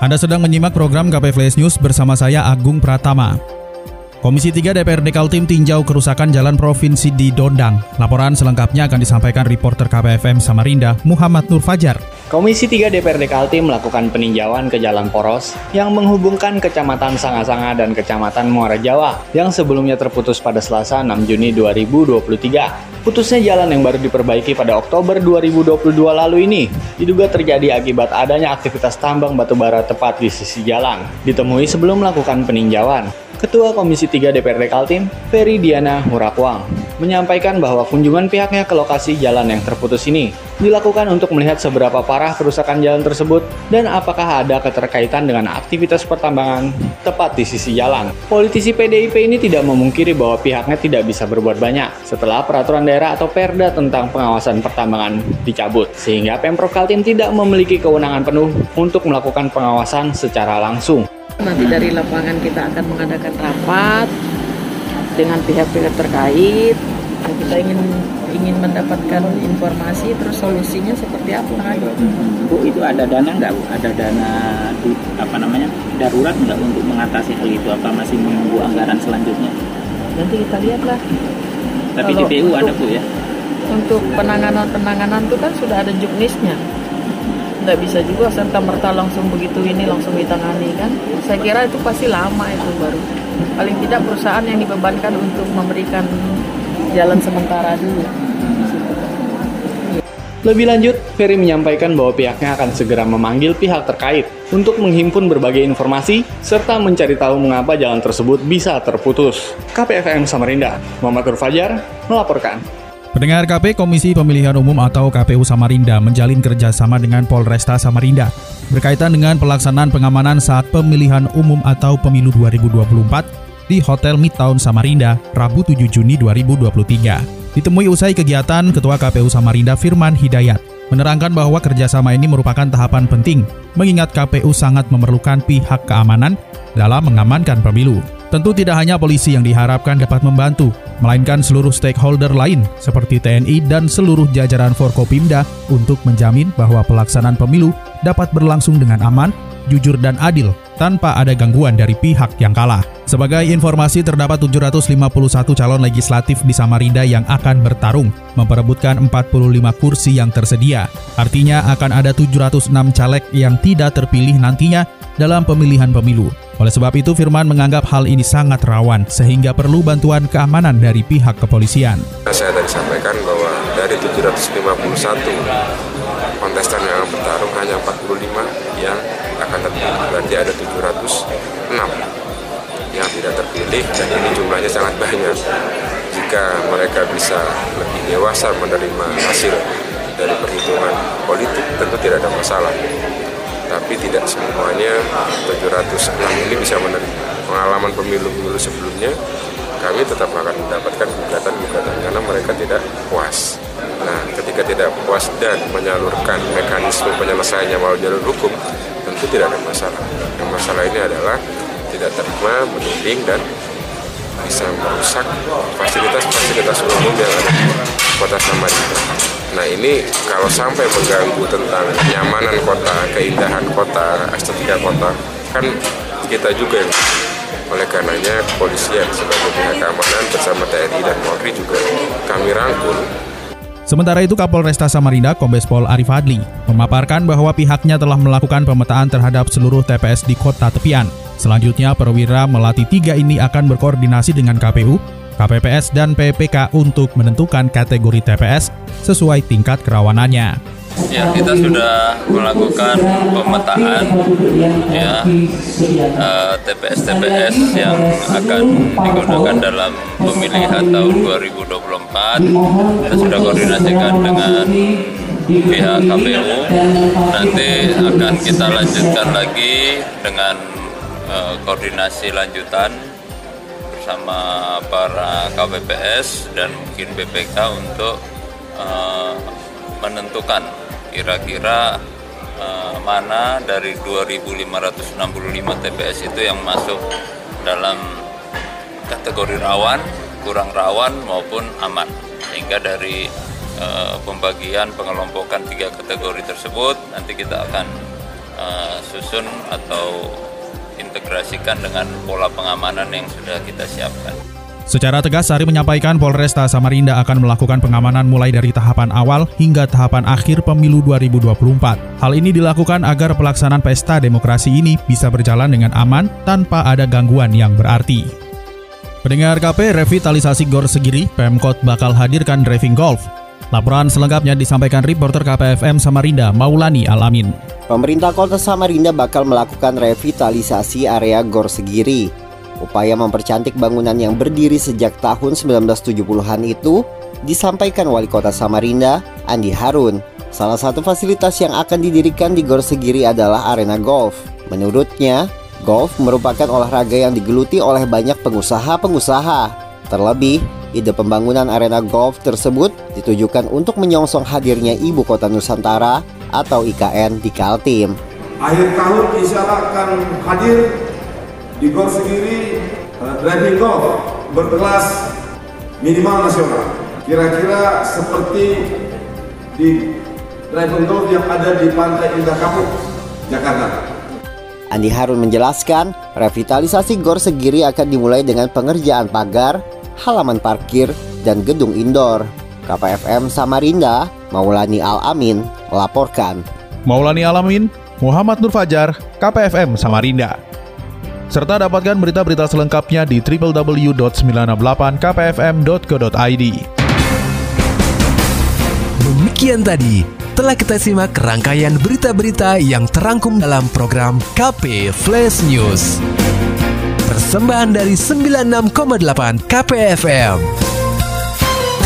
Anda sedang menyimak program KP Flash News bersama saya Agung Pratama. Komisi 3 DPRD Kaltim tinjau kerusakan jalan provinsi di Dondang. Laporan selengkapnya akan disampaikan reporter KPFM Samarinda, Muhammad Nur Fajar. Komisi 3 DPRD Kaltim melakukan peninjauan ke jalan poros yang menghubungkan Kecamatan Sanga-Sanga dan Kecamatan Muara Jawa yang sebelumnya terputus pada Selasa 6 Juni 2023. Putusnya jalan yang baru diperbaiki pada Oktober 2022 lalu ini diduga terjadi akibat adanya aktivitas tambang batubara tepat di sisi jalan. Ditemui sebelum melakukan peninjauan, Ketua Komisi 3 DPRD Kaltim, Ferry Diana Murakwang, menyampaikan bahwa kunjungan pihaknya ke lokasi jalan yang terputus ini dilakukan untuk melihat seberapa parah kerusakan jalan tersebut dan apakah ada keterkaitan dengan aktivitas pertambangan tepat di sisi jalan. Politisi PDIP ini tidak memungkiri bahwa pihaknya tidak bisa berbuat banyak setelah peraturan daerah atau perda tentang pengawasan pertambangan dicabut, sehingga Pemprov Kaltim tidak memiliki kewenangan penuh untuk melakukan pengawasan secara langsung. Nanti dari lapangan kita akan mengadakan rapat dengan pihak-pihak terkait. Kita ingin ingin mendapatkan informasi terus solusinya seperti apa Bu itu ada dana nggak Bu? Ada dana apa namanya darurat nggak untuk mengatasi hal itu? Apa masih menunggu anggaran selanjutnya? Nanti kita lihatlah. Tapi di PU ada Bu ya? Untuk penanganan-penanganan itu kan sudah ada juknisnya nggak bisa juga serta merta langsung begitu ini langsung ditangani kan saya kira itu pasti lama itu baru paling tidak perusahaan yang dibebankan untuk memberikan jalan sementara dulu lebih lanjut, Ferry menyampaikan bahwa pihaknya akan segera memanggil pihak terkait untuk menghimpun berbagai informasi serta mencari tahu mengapa jalan tersebut bisa terputus. KPFM Samarinda, Muhammad Fajar melaporkan. Pendengar KP Komisi Pemilihan Umum atau KPU Samarinda menjalin kerjasama dengan Polresta Samarinda berkaitan dengan pelaksanaan pengamanan saat pemilihan umum atau pemilu 2024 di Hotel Midtown Samarinda, Rabu 7 Juni 2023. Ditemui usai kegiatan, Ketua KPU Samarinda Firman Hidayat menerangkan bahwa kerjasama ini merupakan tahapan penting, mengingat KPU sangat memerlukan pihak keamanan dalam mengamankan pemilu. Tentu tidak hanya polisi yang diharapkan dapat membantu, melainkan seluruh stakeholder lain seperti TNI dan seluruh jajaran Forkopimda untuk menjamin bahwa pelaksanaan pemilu dapat berlangsung dengan aman, jujur dan adil tanpa ada gangguan dari pihak yang kalah. Sebagai informasi terdapat 751 calon legislatif di Samarinda yang akan bertarung memperebutkan 45 kursi yang tersedia. Artinya akan ada 706 caleg yang tidak terpilih nantinya dalam pemilihan pemilu. Oleh sebab itu Firman menganggap hal ini sangat rawan sehingga perlu bantuan keamanan dari pihak kepolisian. Saya tadi sampaikan bahwa dari 751 kontestan yang bertarung hanya 45 yang akan terpilih. Berarti ada 706 yang tidak terpilih dan ini jumlahnya sangat banyak. Jika mereka bisa lebih dewasa menerima hasil dari perhitungan politik tentu tidak ada masalah. Tapi tidak semuanya 706 ini bisa menerima. Pengalaman pemilu-pemilu sebelumnya kami tetap akan mendapatkan gugatan-gugatan karena mereka tidak puas. Nah, ketika tidak puas dan menyalurkan mekanisme penyelesaiannya melalui jalur hukum, tentu tidak ada masalah. Yang masalah ini adalah tidak terima, menuding dan bisa merusak fasilitas-fasilitas umum yang ada di kota Samarinda. Nah ini kalau sampai mengganggu tentang kenyamanan kota, keindahan kota, estetika kota, kan kita juga yang oleh karenanya kepolisian sebagai pihak keamanan bersama TNI dan Polri juga kami rangkul Sementara itu Kapolresta Samarinda Kombes Pol Arif Adli memaparkan bahwa pihaknya telah melakukan pemetaan terhadap seluruh TPS di kota tepian. Selanjutnya perwira melatih tiga ini akan berkoordinasi dengan KPU, KPPS, dan PPK untuk menentukan kategori TPS sesuai tingkat kerawanannya. Ya, kita sudah melakukan pemetaan ya TPS-TPS uh, yang akan digunakan dalam pemilihan tahun 2024. Kita sudah koordinasikan dengan pihak KPU nanti akan kita lanjutkan lagi dengan uh, koordinasi lanjutan bersama para KPPS dan mungkin BPK untuk uh, menentukan kira-kira uh, mana dari 2.565 TPS itu yang masuk dalam kategori rawan, kurang rawan maupun aman. Sehingga dari uh, pembagian pengelompokan tiga kategori tersebut nanti kita akan uh, susun atau integrasikan dengan pola pengamanan yang sudah kita siapkan. Secara tegas, Sari menyampaikan Polresta Samarinda akan melakukan pengamanan mulai dari tahapan awal hingga tahapan akhir pemilu 2024. Hal ini dilakukan agar pelaksanaan pesta demokrasi ini bisa berjalan dengan aman tanpa ada gangguan yang berarti. Pendengar KP revitalisasi Gor Segiri, Pemkot bakal hadirkan driving golf. Laporan selengkapnya disampaikan reporter KPFM Samarinda, Maulani Alamin. Pemerintah Kota Samarinda bakal melakukan revitalisasi area Gor Segiri Upaya mempercantik bangunan yang berdiri sejak tahun 1970-an itu disampaikan Wali Kota Samarinda, Andi Harun. Salah satu fasilitas yang akan didirikan di Gor Segiri adalah arena golf. Menurutnya, golf merupakan olahraga yang digeluti oleh banyak pengusaha-pengusaha. Terlebih, ide pembangunan arena golf tersebut ditujukan untuk menyongsong hadirnya Ibu Kota Nusantara atau IKN di Kaltim. Akhir tahun insya Allah akan hadir di Gor sendiri uh, driving golf berkelas minimal nasional. Kira-kira seperti di driving golf yang ada di Pantai Indah Kapuk, Jakarta. Andi Harun menjelaskan, revitalisasi Gor Segiri akan dimulai dengan pengerjaan pagar, halaman parkir, dan gedung indoor. KPFM Samarinda, Maulani Al-Amin, melaporkan. Maulani Al-Amin, Muhammad Nur Fajar, KPFM Samarinda. Serta dapatkan berita-berita selengkapnya di www.968kpfm.co.id. Demikian tadi telah kita simak rangkaian berita-berita yang terangkum dalam program KP Flash News. Persembahan dari 96,8 KPFM.